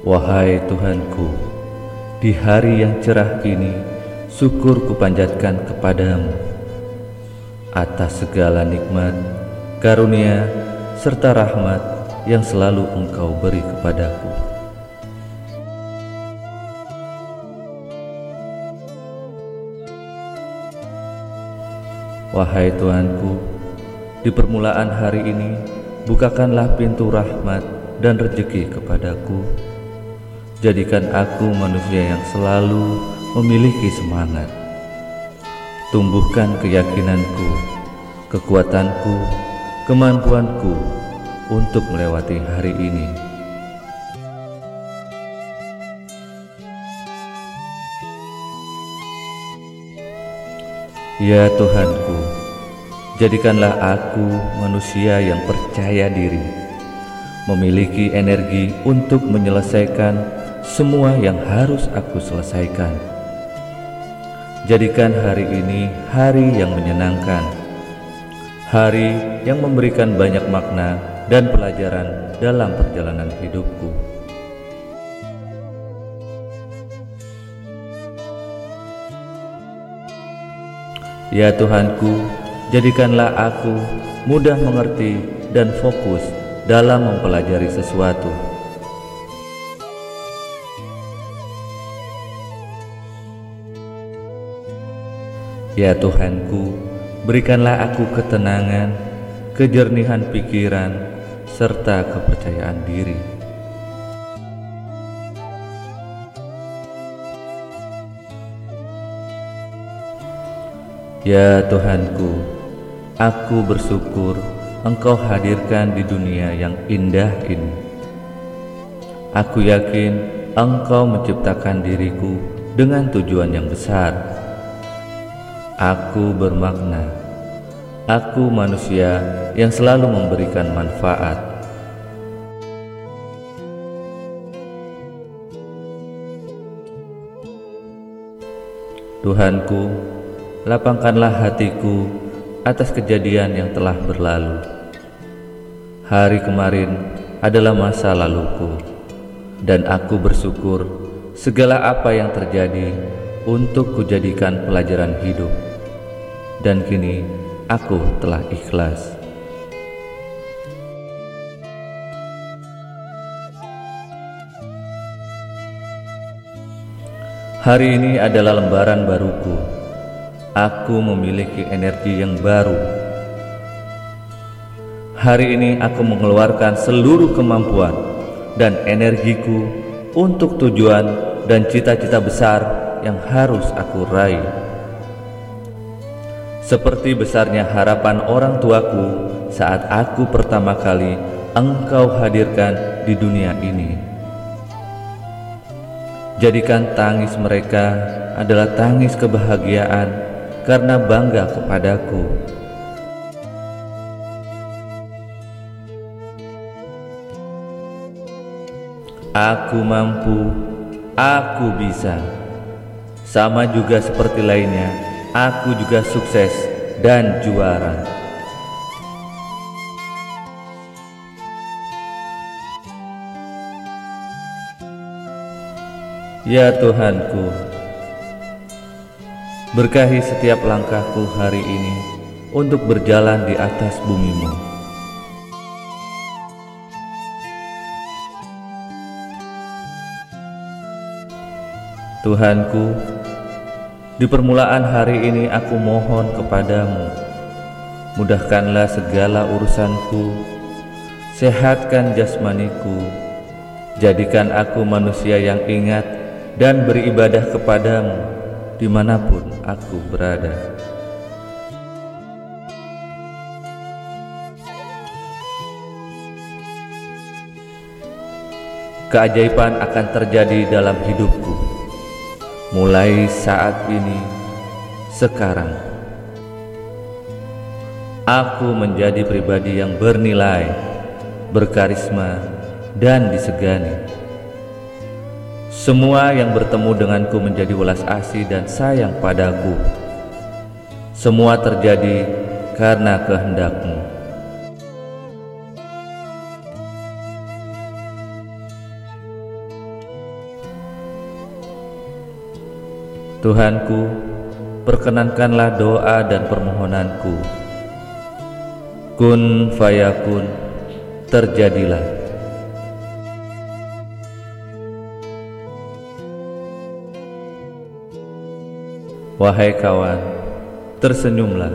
Wahai Tuhanku, di hari yang cerah ini, syukur kupanjatkan kepadamu atas segala nikmat, karunia, serta rahmat yang selalu engkau beri kepadaku. Wahai Tuhanku, di permulaan hari ini, bukakanlah pintu rahmat dan rezeki kepadaku Jadikan aku manusia yang selalu memiliki semangat. Tumbuhkan keyakinanku, kekuatanku, kemampuanku untuk melewati hari ini. Ya Tuhanku, jadikanlah aku manusia yang percaya diri, memiliki energi untuk menyelesaikan semua yang harus aku selesaikan. Jadikan hari ini hari yang menyenangkan, hari yang memberikan banyak makna dan pelajaran dalam perjalanan hidupku. Ya Tuhanku, jadikanlah aku mudah mengerti dan fokus dalam mempelajari sesuatu Ya Tuhanku, berikanlah aku ketenangan, kejernihan pikiran, serta kepercayaan diri. Ya Tuhanku, aku bersyukur Engkau hadirkan di dunia yang indah ini. Aku yakin Engkau menciptakan diriku dengan tujuan yang besar Aku bermakna. Aku manusia yang selalu memberikan manfaat. Tuhanku, lapangkanlah hatiku atas kejadian yang telah berlalu. Hari kemarin adalah masa laluku, dan aku bersyukur segala apa yang terjadi untuk kujadikan pelajaran hidup dan kini aku telah ikhlas. Hari ini adalah lembaran baruku. Aku memiliki energi yang baru. Hari ini aku mengeluarkan seluruh kemampuan dan energiku untuk tujuan dan cita-cita besar yang harus aku raih. Seperti besarnya harapan orang tuaku saat aku pertama kali engkau hadirkan di dunia ini. Jadikan tangis mereka adalah tangis kebahagiaan karena bangga kepadaku. Aku mampu, aku bisa. Sama juga seperti lainnya, aku juga sukses dan juara. Ya Tuhanku, berkahi setiap langkahku hari ini untuk berjalan di atas bumimu. Tuhanku, di permulaan hari ini aku mohon kepadamu, mudahkanlah segala urusanku, sehatkan jasmaniku, jadikan aku manusia yang ingat dan beribadah kepadamu di mana pun aku berada. Keajaiban akan terjadi dalam hidupku mulai saat ini, sekarang, aku menjadi pribadi yang bernilai, berkarisma, dan disegani. Semua yang bertemu denganku menjadi welas asih dan sayang padaku. Semua terjadi karena kehendakmu. Tuhanku, perkenankanlah doa dan permohonanku. Kun fayakun, terjadilah. Wahai kawan, tersenyumlah.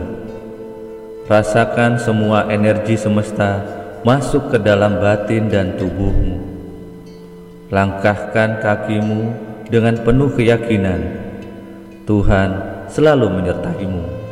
Rasakan semua energi semesta masuk ke dalam batin dan tubuhmu. Langkahkan kakimu dengan penuh keyakinan Tuhan selalu menyertaimu.